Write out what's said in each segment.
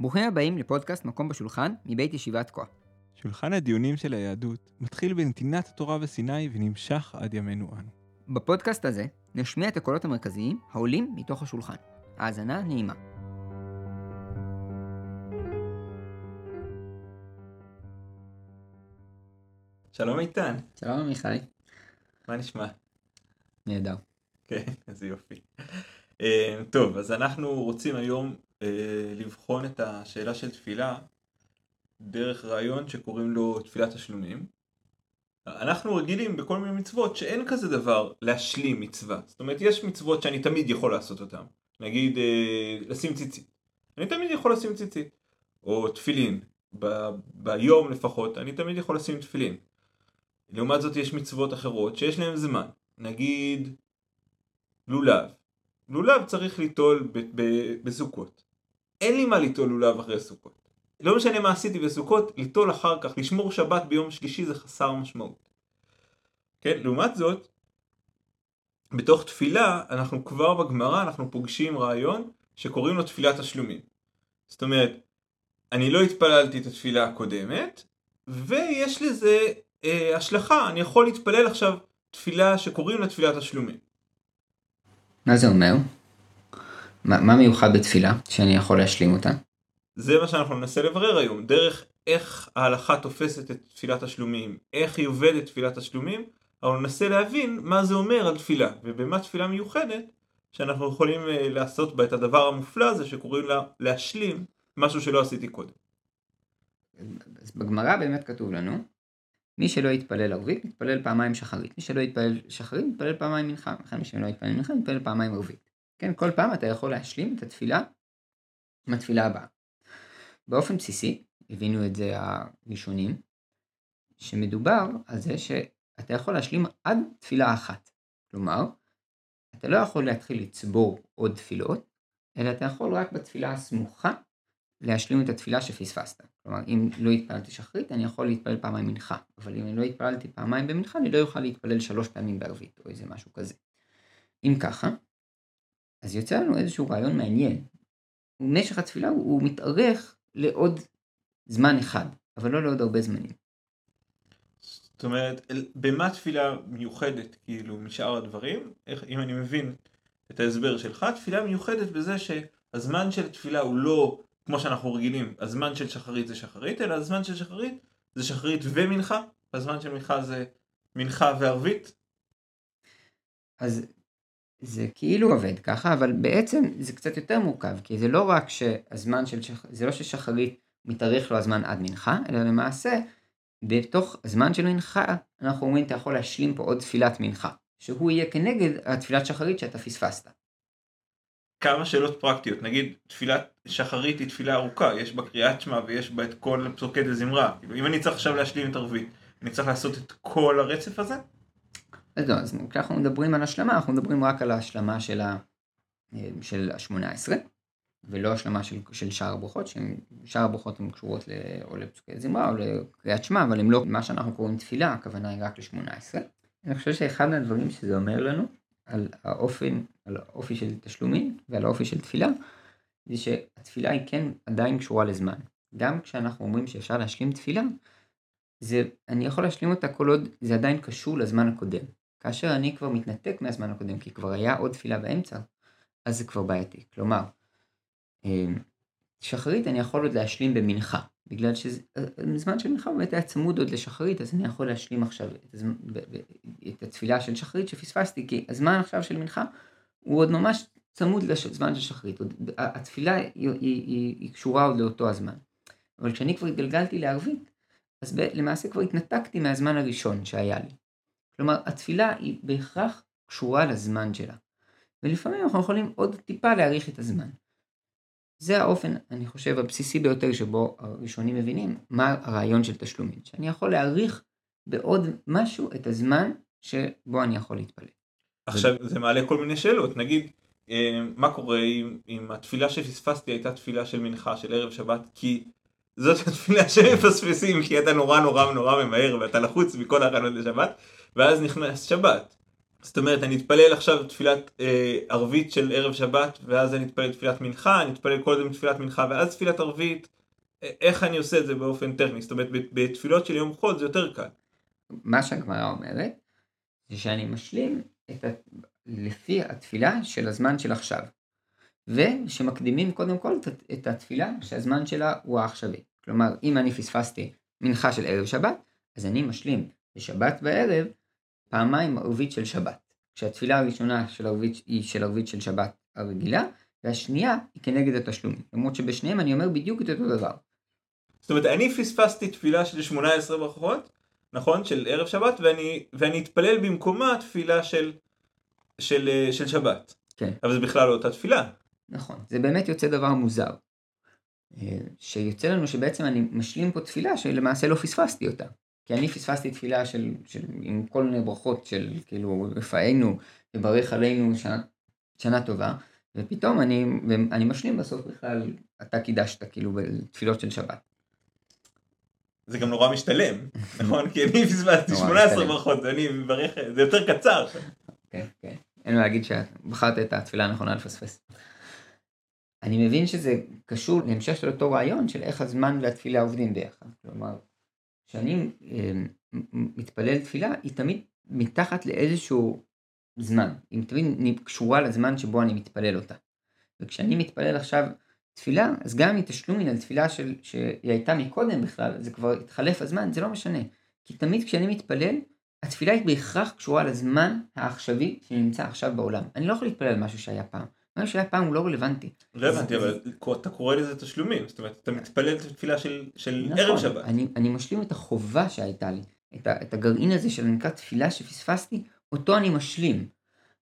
ברוכים הבאים לפודקאסט מקום בשולחן מבית ישיבת כה. שולחן הדיונים של היהדות מתחיל בנתינת התורה בסיני ונמשך עד ימינו אנו. בפודקאסט הזה נשמיע את הקולות המרכזיים העולים מתוך השולחן. האזנה נעימה. שלום איתן, שלום עמיחי. מה נשמע? נהדר. כן, איזה יופי. אה, טוב, אז אנחנו רוצים היום לבחון את השאלה של תפילה דרך רעיון שקוראים לו תפילת תשלומים. אנחנו רגילים בכל מיני מצוות שאין כזה דבר להשלים מצווה. זאת אומרת, יש מצוות שאני תמיד יכול לעשות אותן. נגיד, אה, לשים ציצית. אני תמיד יכול לשים ציצית. או תפילין. ב- ביום לפחות, אני תמיד יכול לשים תפילין. לעומת זאת יש מצוות אחרות שיש להן זמן. נגיד, לולב. לולב צריך ליטול ב- ב- בסוכות. אין לי מה ליטול לולב אחרי סוכות. לא משנה מה עשיתי בסוכות, ליטול אחר כך, לשמור שבת ביום שלישי זה חסר משמעות. כן, לעומת זאת, בתוך תפילה, אנחנו כבר בגמרא, אנחנו פוגשים רעיון שקוראים לו תפילת תשלומים. זאת אומרת, אני לא התפללתי את התפילה הקודמת, ויש לזה אה, השלכה, אני יכול להתפלל עכשיו תפילה שקוראים לה תפילת תשלומים. מה זה אומר? מה, מה מיוחד בתפילה שאני יכול להשלים אותה? זה מה שאנחנו ננסה לברר היום, דרך איך ההלכה תופסת את תפילת תשלומים, איך היא עובדת תפילת תשלומים, אבל ננסה להבין מה זה אומר על תפילה, ובמה תפילה מיוחדת, שאנחנו יכולים אה, לעשות בה את הדבר המופלא הזה שקוראים לה להשלים משהו שלא עשיתי קודם. אז בגמרא באמת כתוב לנו, מי שלא יתפלל ערבית, מתפלל פעמיים שחרית. מי שלא יתפלל שחרית, מתפלל פעמיים מנחה. לכן מי שלא יתפלל מנחה, מתפלל פעמיים ערבית. כן, כל פעם אתה יכול להשלים את התפילה עם התפילה הבאה. באופן בסיסי, הבינו את זה הראשונים, שמדובר על זה שאתה יכול להשלים עד תפילה אחת. כלומר, אתה לא יכול להתחיל לצבור עוד תפילות, אלא אתה יכול רק בתפילה הסמוכה להשלים את התפילה שפספסת. כלומר, אם לא התפללתי שחרית, אני יכול להתפלל פעמיים מנחה. אבל אם אני לא התפללתי פעמיים במנחה, אני לא אוכל להתפלל שלוש פעמים בערבית, או איזה משהו כזה. אם ככה, אז יוצא לנו איזשהו רעיון מעניין. משך התפילה הוא, הוא מתארך לעוד זמן אחד, אבל לא לעוד הרבה זמנים. זאת אומרת, במה תפילה מיוחדת כאילו משאר הדברים, איך, אם אני מבין את ההסבר שלך, תפילה מיוחדת בזה שהזמן של תפילה הוא לא כמו שאנחנו רגילים, הזמן של שחרית זה שחרית, אלא הזמן של שחרית זה שחרית ומנחה, והזמן של מנחה זה מנחה וערבית. אז זה כאילו עובד ככה, אבל בעצם זה קצת יותר מורכב, כי זה לא רק שהזמן של שח... זה לא ששחרית מתארך לו הזמן עד מנחה, אלא למעשה, בתוך הזמן של מנחה, אנחנו אומרים, אתה יכול להשלים פה עוד תפילת מנחה, שהוא יהיה כנגד התפילת שחרית שאתה פספסת. כמה שאלות פרקטיות, נגיד תפילת שחרית היא תפילה ארוכה, יש בה קריאת שמע ויש בה את כל פסוקי דזמרה, אם אני צריך עכשיו להשלים את ערבית, אני צריך לעשות את כל הרצף הזה? אז לא, אז כשאנחנו מדברים על השלמה, אנחנו מדברים רק על ההשלמה של, ה, של ה-18, ולא השלמה של, של שאר הברכות, ששאר הברכות הן קשורות ל, או לפסוקי זמרה או לקריאת שמע, אבל הן לא מה שאנחנו קוראים תפילה, הכוונה היא רק ל-18. אני חושב שאחד מהדברים שזה אומר לנו, על האופן, על האופי של תשלומים ועל האופי של תפילה, זה שהתפילה היא כן עדיין קשורה לזמן. גם כשאנחנו אומרים שאפשר להשלים תפילה, זה, אני יכול להשלים אותה כל עוד זה עדיין קשור לזמן הקודם. כאשר אני כבר מתנתק מהזמן הקודם, כי כבר היה עוד תפילה באמצע, אז זה כבר בעייתי. כלומר, שחרית אני יכול עוד להשלים במנחה, בגלל שזמן של מנחה באמת היה צמוד עוד לשחרית, אז אני יכול להשלים עכשיו את, הזמן, את התפילה של שחרית שפספסתי, כי הזמן עכשיו של מנחה הוא עוד ממש צמוד לזמן של שחרית, עוד, התפילה היא, היא, היא, היא קשורה עוד לאותו הזמן. אבל כשאני כבר התגלגלתי לערבית, אז ב, למעשה כבר התנתקתי מהזמן הראשון שהיה לי. כלומר, התפילה היא בהכרח קשורה לזמן שלה. ולפעמים אנחנו יכולים עוד טיפה להאריך את הזמן. זה האופן, אני חושב, הבסיסי ביותר שבו הראשונים מבינים מה הרעיון של תשלומים. שאני יכול להאריך בעוד משהו את הזמן שבו אני יכול להתפלל. עכשיו זה מעלה כל מיני שאלות, נגיד אה, מה קורה אם, אם התפילה שפספסתי הייתה תפילה של מנחה של ערב שבת כי זאת התפילה שמפספסים כי אתה נורא נורא נורא ממהר ואתה לחוץ מכל ההכנות לשבת ואז נכנס שבת זאת אומרת, אני אתפלל עכשיו תפילת אה, ערבית של ערב שבת, ואז אני אתפלל תפילת מנחה, אני אתפלל קודם תפילת מנחה ואז תפילת ערבית. אה, איך אני עושה את זה באופן טכני? זאת אומרת, בתפילות של יום חול זה יותר קל. מה שהגמרא אומרת, זה שאני משלים את ה... לפי התפילה של הזמן של עכשיו. ושמקדימים קודם כל את התפילה שהזמן שלה הוא העכשווי. כלומר, אם אני פספסתי מנחה של ערב שבת, אז אני משלים בשבת בערב פעמיים ערבית של שבת. כשהתפילה הראשונה של ערבית היא של ערבית של שבת הרגילה, והשנייה היא כנגד התשלומים. למרות שבשניהם אני אומר בדיוק את אותו דבר. זאת אומרת, אני פספסתי תפילה של 18 ברכות, נכון? של ערב שבת, ואני, ואני אתפלל במקומה תפילה של, של, של שבת. כן. אבל זה בכלל לא אותה תפילה. נכון. זה באמת יוצא דבר מוזר. אה, שיוצא לנו שבעצם אני משלים פה תפילה שלמעשה לא פספסתי אותה. כי אני פספסתי תפילה של, של עם כל מיני ברכות של כאילו רפאנו וברך עלינו שנה, שנה טובה, ופתאום אני, אני משלים בסוף בכלל, אתה קידשת כאילו בתפילות של שבת. זה גם נורא משתלם, נכון? כי אני פספסתי 18 ברכות ואני מברך, זה יותר קצר. כן, כן. אין מה להגיד שבחרת את התפילה הנכונה לפספס. אני מבין שזה קשור להמשך של אותו רעיון של איך הזמן והתפילה עובדים ביחד. כלומר, כשאני אה, מתפלל תפילה, היא תמיד מתחת לאיזשהו זמן. היא תמיד קשורה לזמן שבו אני מתפלל אותה. וכשאני מתפלל עכשיו תפילה, אז גם אם תשלום מן התפילה של, שהיא הייתה מקודם בכלל, זה כבר התחלף הזמן, זה לא משנה. כי תמיד כשאני מתפלל, התפילה היא בהכרח קשורה לזמן העכשווי שנמצא עכשיו בעולם. אני לא יכול להתפלל על משהו שהיה פעם. מה שהיה פעם הוא לא רלוונטי. לא הבנתי, אבל אתה קורא לזה תשלומים, זאת אומרת, אתה מתפלל את התפילה של נכון, ערב שבת. אני משלים את החובה שהייתה לי, את הגרעין הזה של נקרא תפילה שפספסתי, אותו אני משלים.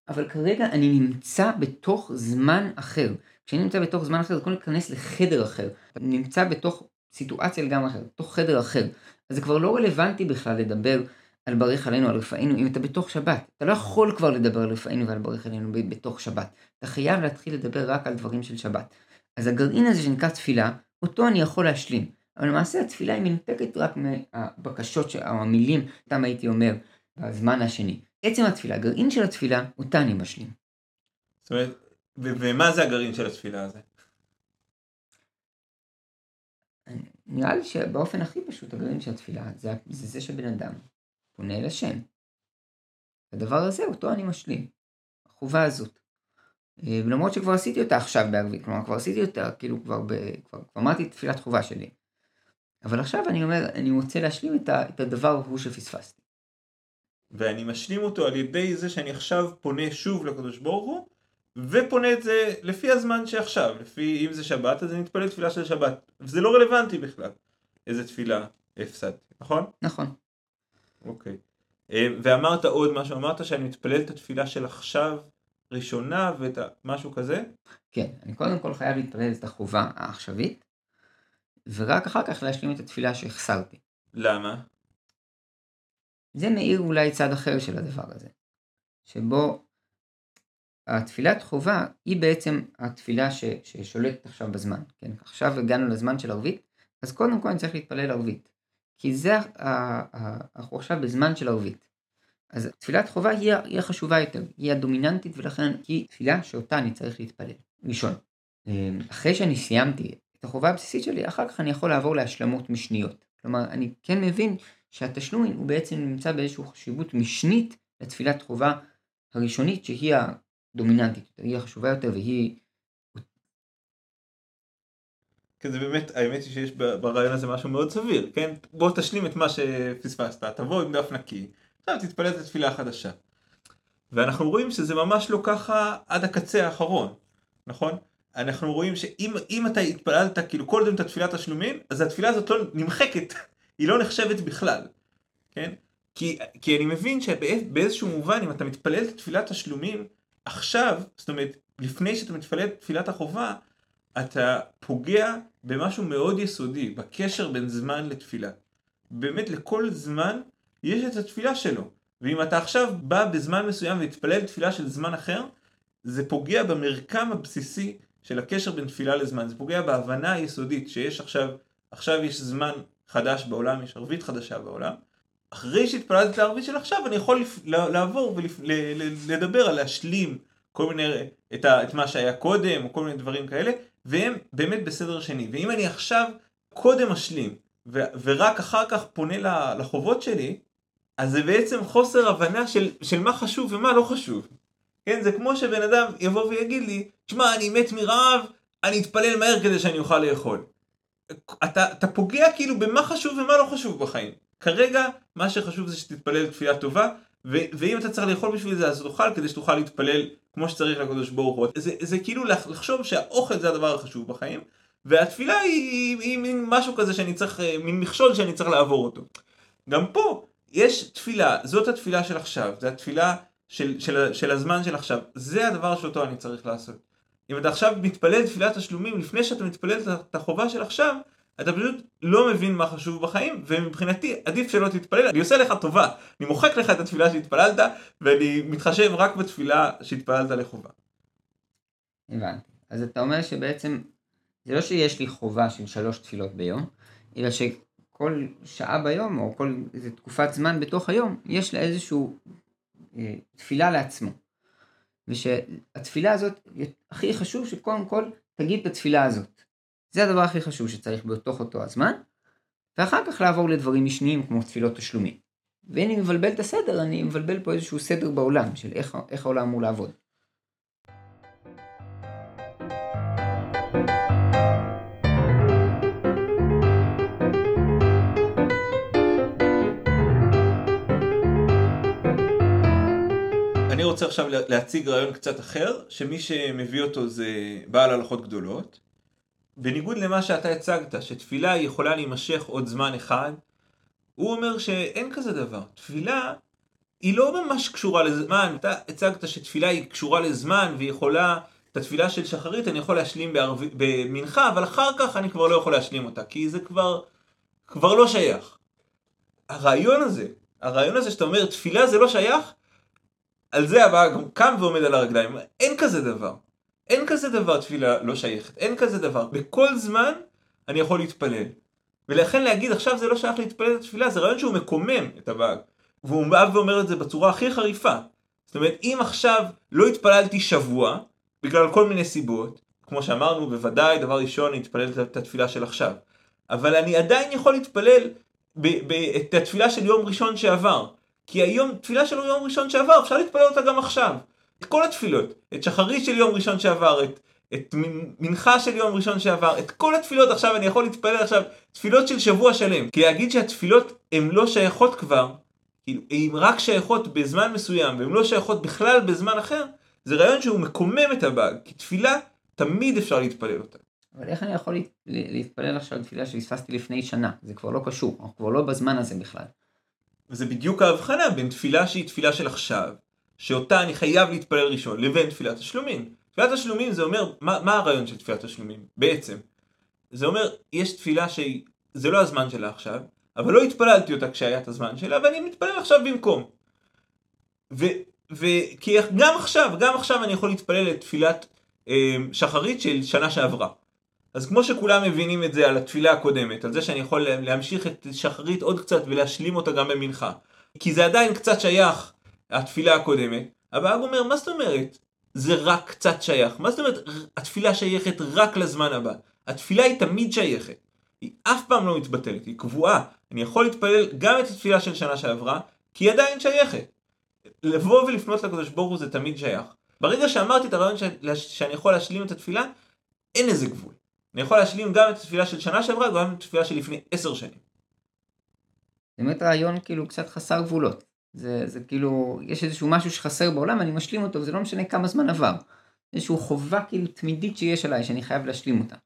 אבל כרגע אני נמצא בתוך זמן אחר. כשאני נמצא בתוך זמן אחר, זה קודם להיכנס לחדר אחר. אתה נמצא בתוך סיטואציה לגמרי אחרת, בתוך חדר אחר. אז זה כבר לא רלוונטי בכלל לדבר על ברך עלינו, על רפאינו, אם אתה בתוך שבת. אתה לא יכול כבר לדבר על רפאינו ועל ברך עלינו בתוך שבת. אתה חייב להתחיל לדבר רק על דברים של שבת. אז הגרעין הזה שנקרא תפילה, אותו אני יכול להשלים. אבל למעשה התפילה היא מנותקת רק מהבקשות או המילים, אותם הייתי אומר, בזמן השני. עצם התפילה, הגרעין של התפילה, אותה אני משלים. זאת אומרת, ומה זה הגרעין של התפילה הזה? נראה לי שבאופן הכי פשוט הגרעין של התפילה זה, זה זה שבן אדם פונה אל השם. הדבר הזה אותו אני משלים, החובה הזאת. אה, למרות שכבר עשיתי אותה עכשיו בערבית, כלומר כבר עשיתי אותה, כאילו כבר, ב, כבר, כבר אמרתי תפילת חובה שלי. אבל עכשיו אני אומר, אני רוצה להשלים את, ה, את הדבר ההוא שפספסתי. ואני משלים אותו על ידי זה שאני עכשיו פונה שוב לקדוש ברוך הוא, ופונה את זה לפי הזמן שעכשיו, לפי אם זה שבת אז אני מתפלל תפילה של שבת, וזה לא רלוונטי בכלל, איזה תפילה הפסדתי, נכון? נכון. אוקיי. אה, ואמרת עוד משהו, אמרת שאני מתפלל את התפילה של עכשיו ראשונה ואת משהו כזה? כן, אני קודם כל חייב להתפלל את החובה העכשווית, ורק אחר כך להשלים את התפילה שהחסרתי. למה? זה מאיר אולי צד אחר של הדבר הזה, שבו התפילת חובה היא בעצם התפילה ש, ששולטת עכשיו בזמן, כן? עכשיו הגענו לזמן של ערבית, אז קודם כל אני צריך להתפלל ערבית, כי זה, אנחנו עכשיו בזמן של ערבית. אז תפילת חובה היא, היא החשובה יותר, היא הדומיננטית ולכן היא תפילה שאותה אני צריך להתפלל. ראשון, אמ, אחרי שאני סיימתי את החובה הבסיסית שלי, אחר כך אני יכול לעבור להשלמות משניות. כלומר, אני כן מבין שהתשלום הוא בעצם נמצא באיזושהי חשיבות משנית לתפילת חובה הראשונית שהיא הדומיננטית, היא החשובה יותר והיא... כן, זה באמת, האמת היא שיש ברעיון הזה משהו מאוד סביר, כן? בוא תשלים את מה שפספסת, תבוא עם דף נקי, עכשיו תתפלל את התפילה החדשה. ואנחנו רואים שזה ממש לא ככה עד הקצה האחרון, נכון? אנחנו רואים שאם אתה התפללת כאילו כל הזמן את התפילת השלומים, אז התפילה הזאת לא נמחקת, היא לא נחשבת בכלל, כן? כי, כי אני מבין שבאיזשהו מובן אם אתה מתפלל את תפילת השלומים עכשיו, זאת אומרת לפני שאתה מתפלל את תפילת החובה, אתה פוגע במשהו מאוד יסודי, בקשר בין זמן לתפילה. באמת לכל זמן יש את התפילה שלו. ואם אתה עכשיו בא בזמן מסוים ומתפלל תפילה של זמן אחר, זה פוגע במרקם הבסיסי של הקשר בין תפילה לזמן. זה פוגע בהבנה היסודית שיש עכשיו, עכשיו יש זמן חדש בעולם, יש ערבית חדשה בעולם, אחרי שהתפללתי את הערבית של עכשיו, אני יכול לפ... לעבור ולדבר על להשלים כל מיני, את, ה... את מה שהיה קודם, או כל מיני דברים כאלה, והם באמת בסדר שני. ואם אני עכשיו קודם אשלים, ו... ורק אחר כך פונה לחובות שלי, אז זה בעצם חוסר הבנה של, של מה חשוב ומה לא חשוב. כן, זה כמו שבן אדם יבוא ויגיד לי, שמע, אני מת מרעב, אני אתפלל מהר כדי שאני אוכל לאכול. אתה, אתה פוגע כאילו במה חשוב ומה לא חשוב בחיים. כרגע, מה שחשוב זה שתתפלל תפילה טובה, ואם אתה צריך לאכול בשביל זה, אז תאכל כדי שתוכל להתפלל כמו שצריך לקדוש ברוך הוא. זה, זה כאילו לחשוב שהאוכל זה הדבר החשוב בחיים, והתפילה היא, היא, מין משהו כזה שאני צריך, מין מכשול שאני צריך לעבור אותו. גם פה, יש תפילה, זאת התפילה של עכשיו, זה התפילה של, של, של הזמן של עכשיו, זה הדבר שאותו אני צריך לעשות. אם אתה עכשיו מתפלל תפילת תשלומים לפני שאתה מתפלל את החובה של עכשיו, אתה פשוט לא מבין מה חשוב בחיים, ומבחינתי עדיף שלא תתפלל, אני עושה לך טובה, אני מוחק לך את התפילה שהתפללת, ואני מתחשב רק בתפילה שהתפללת לחובה. הבנתי. אז אתה אומר שבעצם, זה לא שיש לי חובה של שלוש תפילות ביום, אלא שכל שעה ביום, או כל איזה תקופת זמן בתוך היום, יש לה איזושהי אה, תפילה לעצמו. ושהתפילה הזאת, הכי חשוב שקודם כל תגיד את התפילה הזאת. זה הדבר הכי חשוב שצריך בתוך אותו הזמן, ואחר כך לעבור לדברים משניים כמו תפילות תשלומים. ואם אני מבלבל את הסדר, אני מבלבל פה איזשהו סדר בעולם של איך, איך העולם אמור לעבוד. אני רוצה עכשיו להציג רעיון קצת אחר, שמי שמביא אותו זה בעל הלכות גדולות. בניגוד למה שאתה הצגת, שתפילה יכולה להימשך עוד זמן אחד, הוא אומר שאין כזה דבר. תפילה היא לא ממש קשורה לזמן. אתה הצגת שתפילה היא קשורה לזמן והיא יכולה, את התפילה של שחרית אני יכול להשלים בערב... במנחה, אבל אחר כך אני כבר לא יכול להשלים אותה, כי זה כבר, כבר לא שייך. הרעיון הזה, הרעיון הזה שאתה אומר תפילה זה לא שייך, על זה הבא גם קם ועומד על הרגליים. אין כזה דבר. אין כזה דבר תפילה לא שייכת. אין כזה דבר. בכל זמן אני יכול להתפלל. ולכן להגיד עכשיו זה לא שייך להתפלל את התפילה, זה רעיון שהוא מקומם את הבאג. והוא בא ואומר את זה בצורה הכי חריפה. זאת אומרת, אם עכשיו לא התפללתי שבוע, בגלל כל מיני סיבות, כמו שאמרנו, בוודאי דבר ראשון אני אתפלל את התפילה של עכשיו. אבל אני עדיין יכול להתפלל את התפילה של יום ראשון שעבר. כי היום, תפילה של יום ראשון שעבר, אפשר להתפלל אותה גם עכשיו. את כל התפילות. את שחרית של יום ראשון שעבר, את, את מנחה של יום ראשון שעבר, את כל התפילות עכשיו, אני יכול להתפלל עכשיו תפילות של שבוע שלם. כי להגיד שהתפילות הן לא שייכות כבר, כאילו, הן רק שייכות בזמן מסוים, והן לא שייכות בכלל בזמן אחר, זה רעיון שהוא מקומם את הבאג. כי תפילה, תמיד אפשר להתפלל אותה. אבל איך אני יכול להתפלל עכשיו תפילה שהספסתי לפני שנה? זה כבר לא קשור, אנחנו כבר לא בזמן הזה בכלל. וזה בדיוק ההבחנה בין תפילה שהיא תפילה של עכשיו, שאותה אני חייב להתפלל ראשון, לבין תפילת תשלומים. תפילת תשלומים זה אומר, מה, מה הרעיון של תפילת תשלומים? בעצם. זה אומר, יש תפילה שהיא, זה לא הזמן שלה עכשיו, אבל לא התפללתי אותה כשהיה את הזמן שלה, ואני מתפלל עכשיו במקום. ו, ו, כי גם עכשיו, גם עכשיו אני יכול להתפלל את תפילת אה, שחרית של שנה שעברה. אז כמו שכולם מבינים את זה על התפילה הקודמת, על זה שאני יכול להמשיך את שחרית עוד קצת ולהשלים אותה גם במנחה. כי זה עדיין קצת שייך, התפילה הקודמת. הבאג אומר, מה זאת אומרת? זה רק קצת שייך. מה זאת אומרת התפילה שייכת רק לזמן הבא? התפילה היא תמיד שייכת. היא אף פעם לא מתבטלת, היא קבועה. אני יכול להתפלל גם את התפילה של שנה שעברה, כי היא עדיין שייכת. לבוא ולפנות לקדוש ברוך הוא זה תמיד שייך. ברגע שאמרתי את הרעיון שאני יכול להשלים את התפילה, אין לזה גבול. אני יכול להשלים גם את התפילה של שנה שעברה, גם את התפילה של לפני עשר שנים. באמת רעיון כאילו קצת חסר גבולות. זה, זה כאילו, יש איזשהו משהו שחסר בעולם, אני משלים אותו, וזה לא משנה כמה זמן עבר. איזושהי חובה כאילו תמידית שיש עליי, שאני חייב להשלים אותה.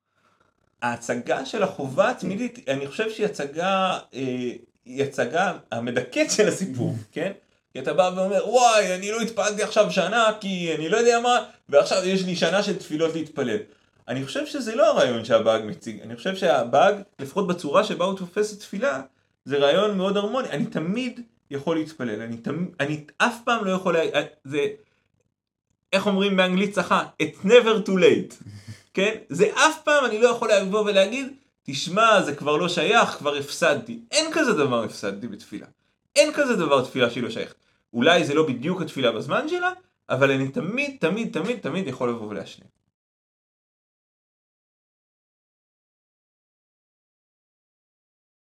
ההצגה של החובה התמידית, אני חושב שהיא הצגה, אה, היא הצגה המדכאת של הסיפור, כן? כי אתה בא ואומר, וואי, אני לא התפללתי עכשיו שנה, כי אני לא יודע מה, ועכשיו יש לי שנה של תפילות להתפלל. אני חושב שזה לא הרעיון שהבאג מציג, אני חושב שהבאג, לפחות בצורה שבה הוא תופס את תפילה, זה רעיון מאוד הרמוני, אני תמיד יכול להתפלל, אני, תמיד, אני אף פעם לא יכול. זה, איך אומרים באנגלית צחה, it's never too late, כן? זה אף פעם אני לא יכול לבוא ולהגיד, תשמע, זה כבר לא שייך, כבר הפסדתי. אין כזה דבר הפסדתי בתפילה. אין כזה דבר תפילה שהיא לא שייכת. אולי זה לא בדיוק התפילה בזמן שלה, אבל אני תמיד, תמיד, תמיד, תמיד יכול לבוא ולהשלים.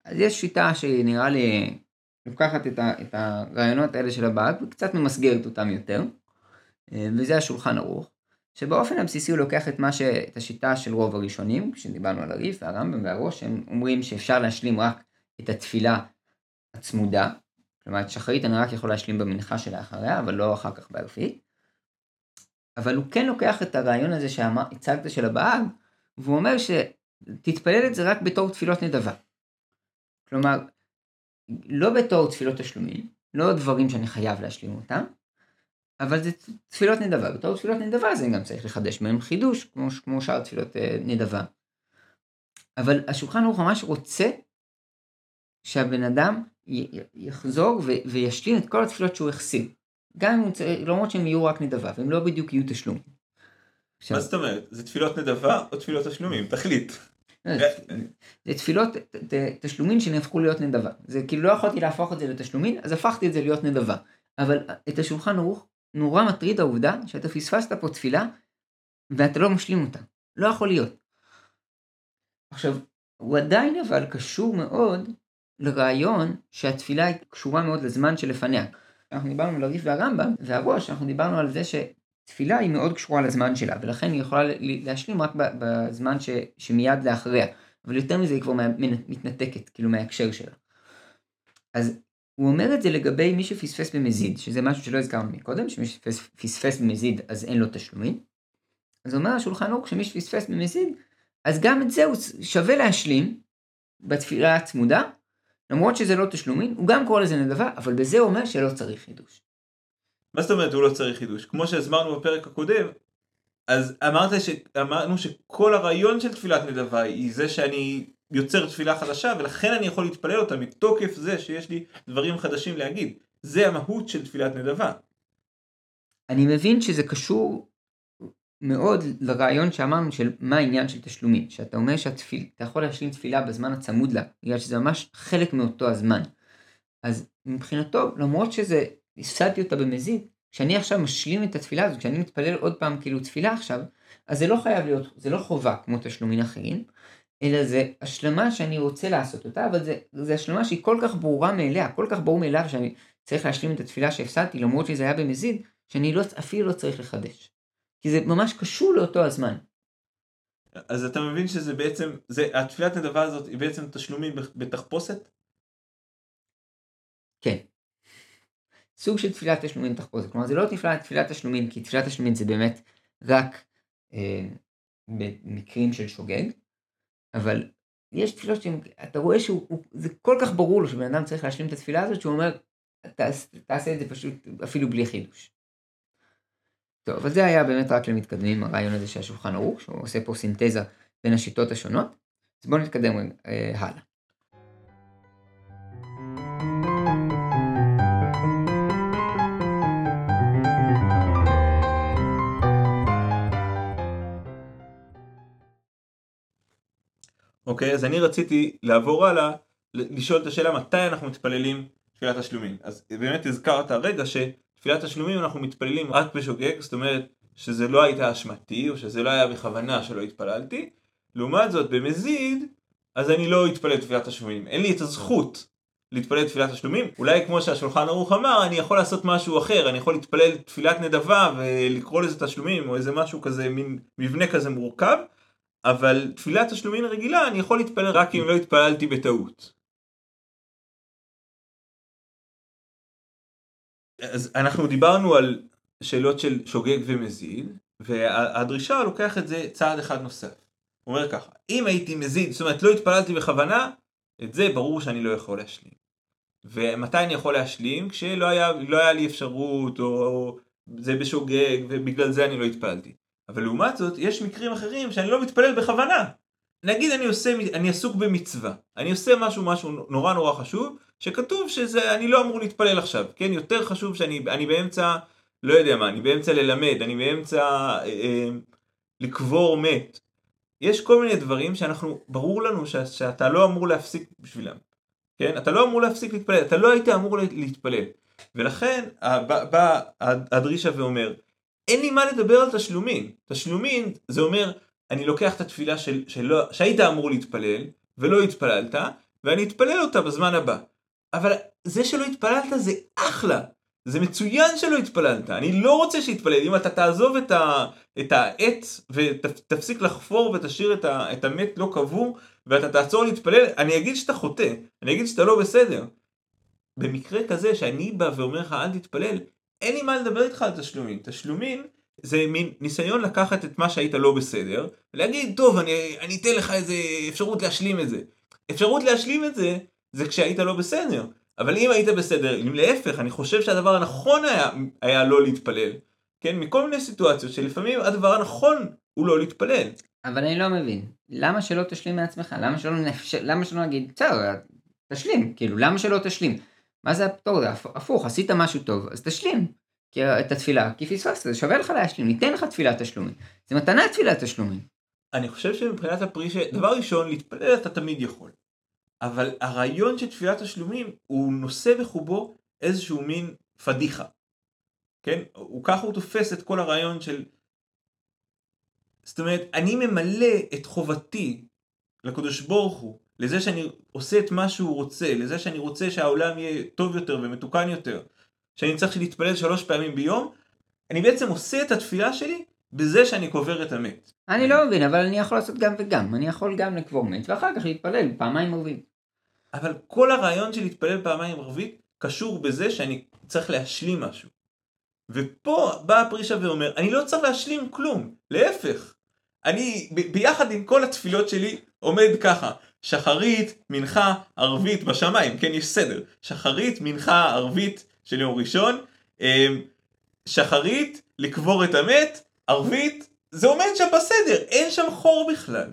אז יש שיטה שנראה לי לוקחת את, ה, את הרעיונות האלה של הבאג וקצת ממסגרת אותם יותר, אה, וזה השולחן ערוך, שבאופן הבסיסי הוא לוקח את, ש, את השיטה של רוב הראשונים, כשדיברנו על הריף והרמב"ם והראש, הם אומרים שאפשר להשלים רק את התפילה הצמודה, כלומר את שחרית אני רק יכול להשלים במנחה שלאחריה, אבל לא אחר כך בערבית. אבל הוא כן לוקח את הרעיון הזה שהצגת של הבאג, והוא אומר שתתפלל את זה רק בתור תפילות נדבה. כלומר, לא בתור תפילות תשלומים, לא דברים שאני חייב להשלים אותם, אבל זה תפילות נדבה. בתור תפילות נדבה זה גם צריך לחדש בהם חידוש, כמו, כמו שאר תפילות אה, נדבה. אבל השולחן ערוך ממש רוצה שהבן אדם יחזור ו- וישלים את כל התפילות שהוא החסיר. גם אם הוא למרות שהם יהיו רק נדבה, והם לא בדיוק יהיו תשלום. מה זאת אומרת? זה תפילות נדבה או תפילות תשלומים? תחליט. זה תפילות תשלומים שנהפכו להיות נדבה. זה כאילו לא יכולתי להפוך את זה לתשלומים, אז הפכתי את זה להיות נדבה. אבל את השולחן ערוך נורא מטריד העובדה שאתה פספסת פה תפילה ואתה לא משלים אותה. לא יכול להיות. עכשיו, הוא עדיין אבל קשור מאוד לרעיון שהתפילה קשורה מאוד לזמן שלפניה. אנחנו דיברנו על הריף והרמב"ם והראש, אנחנו דיברנו על זה שתפילה היא מאוד קשורה לזמן שלה, ולכן היא יכולה להשלים רק בזמן ש, שמיד לאחריה. אבל יותר מזה היא כבר מתנתקת, כאילו מההקשר שלה. אז הוא אומר את זה לגבי מי שפספס במזיד, שזה משהו שלא הזכרנו מקודם, שמי שפספס במזיד אז אין לו תשלומים. אז אומר השולחן ערוך שמי שפספס במזיד, אז גם את זה הוא שווה להשלים בתפילה הצמודה, למרות שזה לא תשלומים, הוא גם קורא לזה נדבה, אבל בזה הוא אומר שלא צריך חידוש. מה זאת אומרת הוא לא צריך חידוש? כמו שהסברנו בפרק הקודם, אז אמרת ש... אמרנו שכל הרעיון של תפילת נדבה היא זה שאני יוצר תפילה חדשה ולכן אני יכול להתפלל אותה מתוקף זה שיש לי דברים חדשים להגיד. זה המהות של תפילת נדבה. אני מבין שזה קשור מאוד לרעיון שאמרנו של מה העניין של תשלומים, שאתה אומר שאתה יכול להשלים תפילה בזמן הצמוד לה, בגלל שזה ממש חלק מאותו הזמן. אז מבחינתו, למרות שזה, הפסדתי אותה במזיד, כשאני עכשיו משלים את התפילה הזאת, כשאני מתפלל עוד פעם כאילו תפילה עכשיו, אז זה לא חייב להיות, זה לא חובה כמו תשלומים אחרים, אלא זה השלמה שאני רוצה לעשות אותה, אבל זה, זה השלמה שהיא כל כך ברורה מאליה, כל כך ברור מאליו שאני צריך להשלים את התפילה שהפסדתי, למרות שזה היה במזיד, שאני לא, אפילו לא צריך לחדש. כי זה ממש קשור לאותו הזמן. אז אתה מבין שזה בעצם, זה, התפילת נדבה הזאת היא בעצם תשלומים בתחפושת? כן. סוג של תפילת תשלומים בתחפושת. כלומר זה לא תפילת, תפילת תשלומים, כי תפילת תשלומים זה באמת רק אה, במקרים של שוגג, אבל יש תפילות שאתה רואה שזה כל כך ברור לו שבן אדם צריך להשלים את התפילה הזאת, שהוא אומר, תעשה את זה פשוט אפילו בלי חידוש. טוב, אבל זה היה באמת רק למתקדמים, הרעיון הזה של השולחן ערוך, שהוא עושה פה סינתזה בין השיטות השונות. אז בואו נתקדם אה, הלאה. אוקיי, אז אני רציתי לעבור הלאה, לשאול את השאלה מתי אנחנו מתפללים תפילת השלומים. אז באמת הזכרת הרגע ש... תפילת השלומים אנחנו מתפללים רק בשוגג, זאת אומרת שזה לא הייתה אשמתי או שזה לא היה בכוונה שלא התפללתי. לעומת זאת במזיד, אז אני לא אתפלל תפילת השלומים. אין לי את הזכות להתפלל תפילת השלומים. אולי כמו שהשולחן ערוך אמר, אני יכול לעשות משהו אחר, אני יכול להתפלל תפילת נדבה ולקרוא לזה תשלומים או איזה משהו כזה, מין מבנה כזה מורכב. אבל תפילת תשלומים רגילה אני יכול להתפלל רק אם לא התפללתי בטעות. אז אנחנו דיברנו על שאלות של שוגג ומזיד, והדרישה לוקח את זה צעד אחד נוסף. הוא אומר ככה, אם הייתי מזיד, זאת אומרת לא התפללתי בכוונה, את זה ברור שאני לא יכול להשלים. ומתי אני יכול להשלים? כשלא היה, לא היה לי אפשרות, או, או זה בשוגג, ובגלל זה אני לא התפללתי. אבל לעומת זאת, יש מקרים אחרים שאני לא מתפלל בכוונה. נגיד אני עושה, אני עסוק במצווה, אני עושה משהו משהו נורא נורא חשוב, שכתוב שזה, אני לא אמור להתפלל עכשיו, כן? יותר חשוב שאני אני באמצע, לא יודע מה, אני באמצע ללמד, אני באמצע אה, אה, לקבור מת. יש כל מיני דברים שאנחנו, ברור לנו ש, שאתה לא אמור להפסיק בשבילם. כן? אתה לא אמור להפסיק להתפלל, אתה לא היית אמור להתפלל. ולכן בא הדרישה ואומר, אין לי מה לדבר על תשלומים. תשלומים זה אומר, אני לוקח את התפילה של, שלא, שהיית אמור להתפלל, ולא התפללת, ואני אתפלל אותה בזמן הבא. אבל זה שלא התפללת זה אחלה. זה מצוין שלא התפללת, אני לא רוצה שיתפלל, אם אתה תעזוב את, ה, את העט ותפסיק לחפור ותשאיר את, ה, את המת לא קבור ואתה תעצור להתפלל, אני אגיד שאתה חוטא, אני אגיד שאתה לא בסדר. במקרה כזה שאני בא ואומר לך אל תתפלל, אין לי מה לדבר איתך על תשלומים. תשלומים זה מין ניסיון לקחת את מה שהיית לא בסדר, ולהגיד, טוב, אני, אני אתן לך איזה אפשרות להשלים את זה. אפשרות להשלים את זה, זה כשהיית לא בסדר. אבל אם היית בסדר, אם להפך, אני חושב שהדבר הנכון היה, היה לא להתפלל. כן, מכל מיני סיטואציות שלפעמים הדבר הנכון הוא לא להתפלל. אבל אני לא מבין, למה שלא תשלים מעצמך? למה שלא, נפש... למה שלא נגיד, בסדר, תשלים, כאילו, למה שלא תשלים? מה זה הפטור? זה הפוך, עשית משהו טוב, אז תשלים. את התפילה, כי פספסת, זה שווה לך להשלים, ניתן לך תפילת תשלומים. זה מתנה תפילת תשלומים. אני חושב שמבחינת הפרישה, דבר ראשון, להתפלל אתה תמיד יכול. אבל הרעיון של תפילת תשלומים הוא נושא בחובו איזשהו מין פדיחה. כן? הוא ככה הוא תופס את כל הרעיון של... זאת אומרת, אני ממלא את חובתי לקדוש ברוך הוא, לזה שאני עושה את מה שהוא רוצה, לזה שאני רוצה שהעולם יהיה טוב יותר ומתוקן יותר, שאני צריך להתפלל שלוש פעמים ביום, אני בעצם עושה את התפילה שלי בזה שאני קובר את המת. אני לא מבין, אבל אני יכול לעשות גם וגם. אני יכול גם לקבור מת, ואחר כך להתפלל פעמיים ערבית. אבל כל הרעיון של להתפלל פעמיים ערבית קשור בזה שאני צריך להשלים משהו. ופה בא הפרישה ואומר, אני לא צריך להשלים כלום, להפך. אני ב- ביחד עם כל התפילות שלי עומד ככה, שחרית, מנחה, ערבית בשמיים, כן יש סדר, שחרית, מנחה, ערבית של יום ראשון, אמ, שחרית, לקבור את המת, ערבית, זה עומד שם בסדר, אין שם חור בכלל.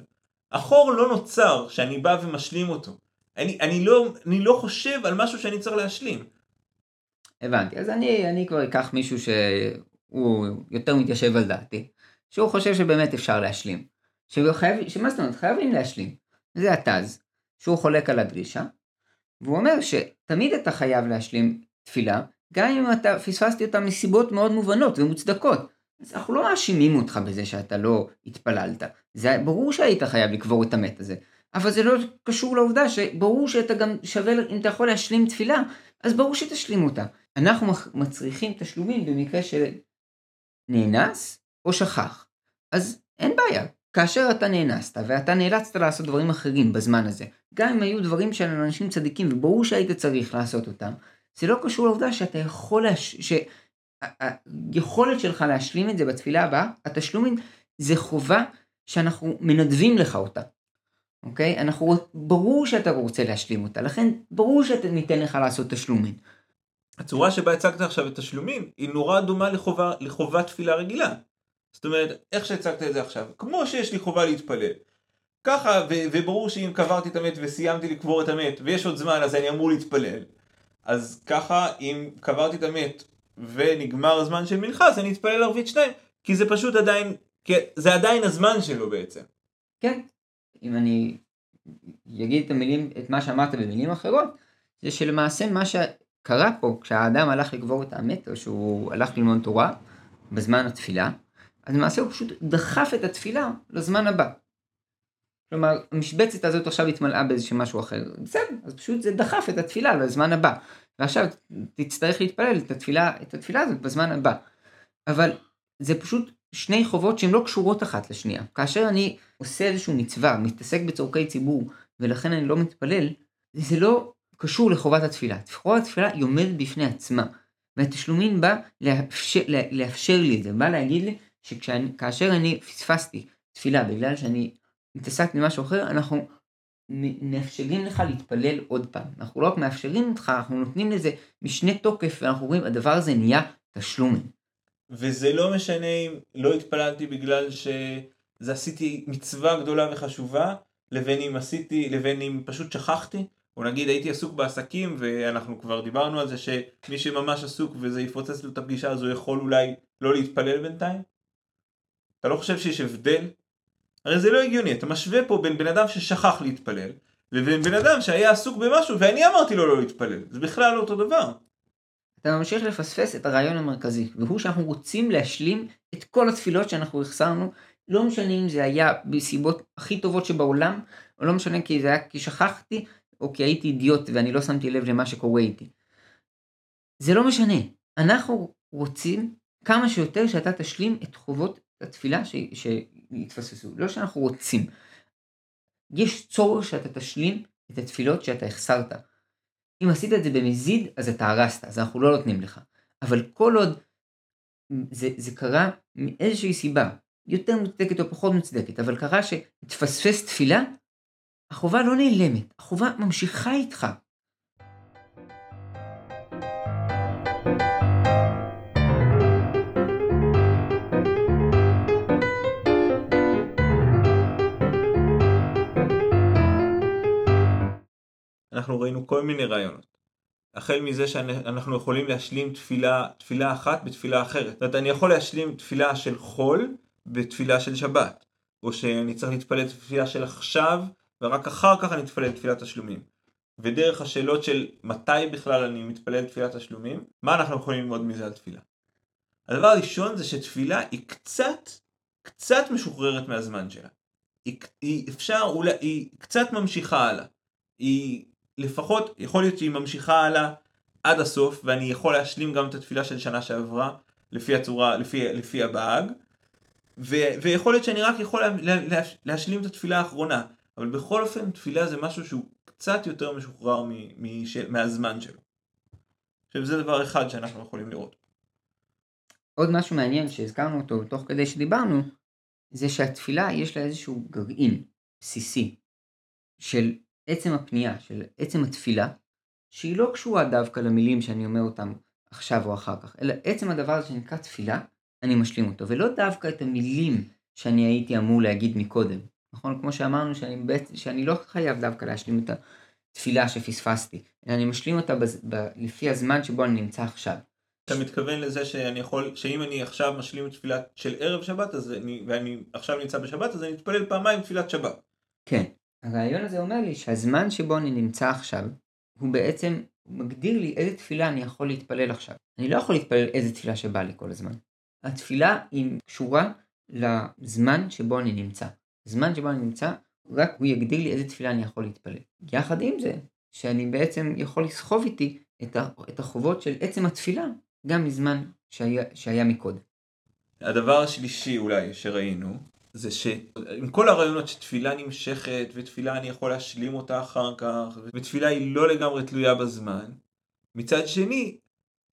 החור לא נוצר שאני בא ומשלים אותו. אני, אני, לא, אני לא חושב על משהו שאני צריך להשלים. הבנתי, אז אני, אני כבר אקח מישהו שהוא יותר מתיישב על דעתי, שהוא חושב שבאמת אפשר להשלים. שחייב, שמה זאת אומרת? חייבים להשלים. זה התז, שהוא חולק על הדרישה, והוא אומר שתמיד אתה חייב להשלים תפילה, גם אם אתה פספסתי אותה מסיבות מאוד מובנות ומוצדקות. אז אנחנו לא מאשימים אותך בזה שאתה לא התפללת. זה ברור שהיית חייב לקבור את המת הזה. אבל זה לא קשור לעובדה שברור שאתה גם שווה, אם אתה יכול להשלים תפילה, אז ברור שתשלים אותה. אנחנו מצריכים תשלומים במקרה של נאנס או שכח. אז אין בעיה. כאשר אתה נאנסת ואתה נאלצת לעשות דברים אחרים בזמן הזה, גם אם היו דברים של אנשים צדיקים וברור שהיית צריך לעשות אותם, זה לא קשור לעובדה שאתה יכול, להש... שהיכולת שלך להשלים את זה בתפילה הבאה, התשלומים זה חובה שאנחנו מנדבים לך אותה. אוקיי? אנחנו, ברור שאתה רוצה להשלים אותה, לכן ברור שניתן לך לעשות תשלומים. הצורה שבה הצגת עכשיו את תשלומים היא נורא דומה לחובה, לחובת תפילה רגילה. זאת אומרת, איך שהצגת את זה עכשיו, כמו שיש לי חובה להתפלל. ככה, ו- וברור שאם קברתי את המת וסיימתי לקבור את המת ויש עוד זמן אז אני אמור להתפלל. אז ככה, אם קברתי את המת ונגמר הזמן של מנחה אז אני אתפלל ערבית שניים, כי זה פשוט עדיין, זה עדיין הזמן שלו בעצם. כן, אם אני אגיד את המילים, את מה שאמרת במילים אחרות, זה שלמעשה מה שקרה פה, כשהאדם הלך לקבור את המת, או שהוא הלך ללמוד תורה, בזמן התפילה, אז למעשה הוא פשוט דחף את התפילה לזמן הבא. כלומר, המשבצת הזאת עכשיו התמלאה באיזשהו משהו אחר. בסדר, אז פשוט זה דחף את התפילה לזמן הבא. ועכשיו תצטרך להתפלל את התפילה, את התפילה הזאת בזמן הבא. אבל זה פשוט שני חובות שהן לא קשורות אחת לשנייה. כאשר אני עושה איזושהי מצווה, מתעסק בצורכי ציבור, ולכן אני לא מתפלל, זה לא קשור לחובת התפילה. חובת התפילה היא עומדת בפני עצמה. והתשלומים בא לאפשר, לאפשר לי את זה, בא להגיד לי שכאשר אני פספסתי תפילה בגלל שאני מתעסק במשהו אחר, אנחנו מאפשרים לך להתפלל עוד פעם. אנחנו לא רק מאפשרים אותך, אנחנו נותנים לזה משנה תוקף, ואנחנו רואים, הדבר הזה נהיה תשלומים. וזה לא משנה אם לא התפללתי בגלל שזה עשיתי מצווה גדולה וחשובה, לבין אם עשיתי, לבין אם פשוט שכחתי, או נגיד הייתי עסוק בעסקים ואנחנו כבר דיברנו על זה שמי שממש עסוק וזה יפוצץ לו את הפגישה הוא יכול אולי לא להתפלל בינתיים? אתה לא חושב שיש הבדל? הרי זה לא הגיוני, אתה משווה פה בין בן אדם ששכח להתפלל לבין בן אדם שהיה עסוק במשהו ואני אמרתי לו לא להתפלל. זה בכלל לא אותו דבר. אתה ממשיך לפספס את הרעיון המרכזי, והוא שאנחנו רוצים להשלים את כל התפילות שאנחנו החסרנו, לא משנה אם זה היה בסיבות הכי טובות שבעולם, או לא משנה כי זה היה כי שכחתי, או כי הייתי אידיוט ואני לא שמתי לב למה שקורה איתי. זה לא משנה, אנחנו רוצים כמה שיותר שאתה תשלים את חובות התפילה שיתפססו, לא שאנחנו רוצים. יש צורך שאתה תשלים את התפילות שאתה החסרת. אם עשית את זה במזיד, אז אתה הרסת, אז אנחנו לא נותנים לך. אבל כל עוד זה, זה קרה מאיזושהי סיבה, יותר מוצדקת או פחות מוצדקת, אבל קרה שהתפספס תפילה, החובה לא נעלמת, החובה ממשיכה איתך. אנחנו ראינו כל מיני רעיונות. החל מזה שאנחנו יכולים להשלים תפילה, תפילה אחת בתפילה אחרת. זאת אומרת, אני יכול להשלים תפילה של חול בתפילה של שבת. או שאני צריך להתפלל תפילה של עכשיו, ורק אחר כך אני אתפלל תפילת תשלומים. ודרך השאלות של מתי בכלל אני מתפלל תפילת תשלומים, מה אנחנו יכולים ללמוד מזה על תפילה? הדבר הראשון זה שתפילה היא קצת, קצת משוחררת מהזמן שלה. היא, היא אפשר, אולי, היא קצת ממשיכה הלאה. היא לפחות יכול להיות שהיא ממשיכה הלאה עד הסוף ואני יכול להשלים גם את התפילה של שנה שעברה לפי הצורה, לפי, לפי הבאג ו- ויכול להיות שאני רק יכול לה- לה- להשלים את התפילה האחרונה אבל בכל אופן תפילה זה משהו שהוא קצת יותר משוחרר מ- מ- מהזמן שלו. עכשיו זה דבר אחד שאנחנו יכולים לראות. עוד משהו מעניין שהזכרנו אותו תוך כדי שדיברנו זה שהתפילה יש לה איזשהו גרעין בסיסי של עצם הפנייה, של עצם התפילה, שהיא לא קשורה דווקא למילים שאני אומר אותם עכשיו או אחר כך, אלא עצם הדבר הזה שנקרא תפילה, אני משלים אותו, ולא דווקא את המילים שאני הייתי אמור להגיד מקודם. נכון? כמו שאמרנו שאני, בית, שאני לא חייב דווקא להשלים את התפילה שפספסתי, אלא אני משלים אותה בז, ב, לפי הזמן שבו אני נמצא עכשיו. אתה מתכוון לזה שאני יכול, שאם אני עכשיו משלים תפילה של ערב שבת, אז אני, ואני עכשיו נמצא בשבת, אז אני אתפלל פעמיים תפילת שבת. כן. הרעיון הזה אומר לי שהזמן שבו אני נמצא עכשיו, הוא בעצם מגדיר לי איזה תפילה אני יכול להתפלל עכשיו. אני לא יכול להתפלל איזה תפילה שבא לי כל הזמן. התפילה היא קשורה לזמן שבו אני נמצא. הזמן שבו אני נמצא, רק הוא יגדיר לי איזה תפילה אני יכול להתפלל. יחד עם זה, שאני בעצם יכול לסחוב איתי את החובות של עצם התפילה, גם מזמן שהיה, שהיה מקודם. הדבר השלישי אולי שראינו, זה שעם כל הרעיונות שתפילה נמשכת ותפילה אני יכול להשלים אותה אחר כך ותפילה היא לא לגמרי תלויה בזמן מצד שני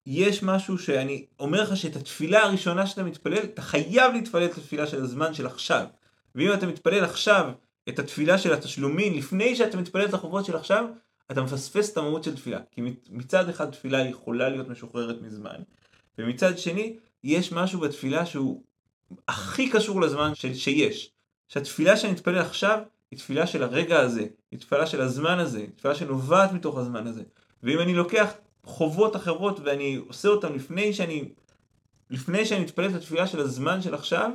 יש משהו שאני אומר לך שאת התפילה הראשונה שאתה מתפלל אתה חייב להתפלל את התפילה של הזמן של עכשיו. ואם אתה מתפלל עכשיו את התפילה של התשלומים לפני שאתה מתפלל את החובות של עכשיו אתה מפספס את המהות של תפילה. כי מצד אחד תפילה יכולה להיות משוחררת מזמן ומצד שני יש משהו בתפילה שהוא הכי קשור לזמן ש, שיש. שהתפילה שאני מתפלל עכשיו היא תפילה של הרגע הזה, היא תפילה של הזמן הזה, היא תפילה שנובעת מתוך הזמן הזה. ואם אני לוקח חובות אחרות ואני עושה אותן לפני שאני, לפני שאני מתפלל את התפילה של הזמן של עכשיו,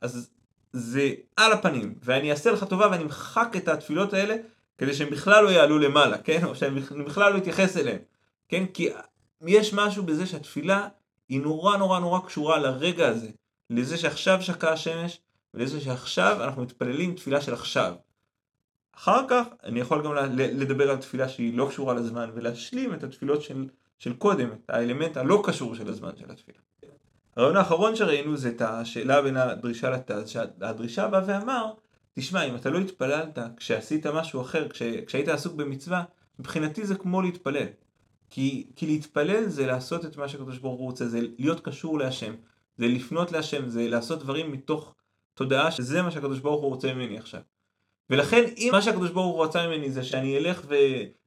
אז זה על הפנים, ואני אעשה לך טובה ואני אמחק את התפילות האלה כדי שהם בכלל לא יעלו למעלה, כן? או שאני בכלל לא אתייחס אליהם, כן? כי יש משהו בזה שהתפילה היא נורא נורא נורא קשורה לרגע הזה. לזה שעכשיו שקעה השמש, ולזה שעכשיו אנחנו מתפללים תפילה של עכשיו. אחר כך אני יכול גם לדבר על תפילה שהיא לא קשורה לזמן ולהשלים את התפילות של, של קודם, את האלמנט הלא קשור של הזמן של התפילה. הרעיון האחרון שראינו זה את השאלה בין הדרישה לתז, שהדרישה בא ואמר, תשמע אם אתה לא התפללת כשעשית משהו אחר, כש, כשהיית עסוק במצווה, מבחינתי זה כמו להתפלל. כי, כי להתפלל זה לעשות את מה שהקדוש ברוך הוא רוצה, זה להיות קשור להשם. זה לפנות להשם, זה לעשות דברים מתוך תודעה שזה מה שהקדוש ברוך הוא רוצה ממני עכשיו. ולכן אם מה שהקדוש ברוך הוא רצה ממני זה שאני אלך ו...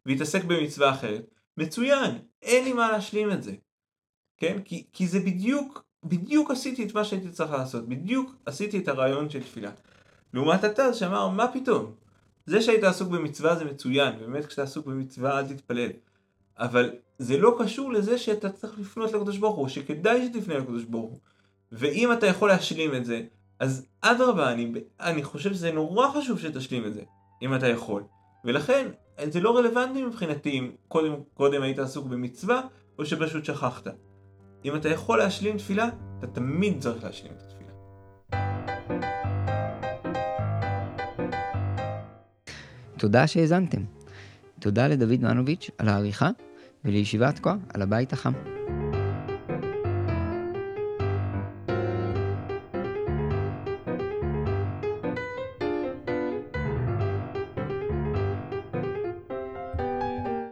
ואתעסק במצווה אחרת, מצוין, אין לי מה להשלים את זה. כן? כי, כי זה בדיוק, בדיוק עשיתי את מה שהייתי צריך לעשות, בדיוק עשיתי את הרעיון של תפילה. לעומת התז שאמר, מה פתאום? זה שהיית עסוק במצווה זה מצוין, באמת כשאתה עסוק במצווה אל תתפלל. אבל זה לא קשור לזה שאתה צריך לפנות לקדוש ברוך הוא, שכדאי שתפנה לקדוש ברוך הוא. ואם אתה יכול להשלים את זה, אז אדרבה, אני, אני חושב שזה נורא חשוב שתשלים את זה, אם אתה יכול. ולכן זה לא רלוונטי מבחינתי אם קודם, קודם היית עסוק במצווה או שפשוט שכחת. אם אתה יכול להשלים תפילה, אתה תמיד צריך להשלים את התפילה. תודה שהאזנתם. תודה לדוד מנוביץ' על העריכה ולישיבת כה על הבית החם.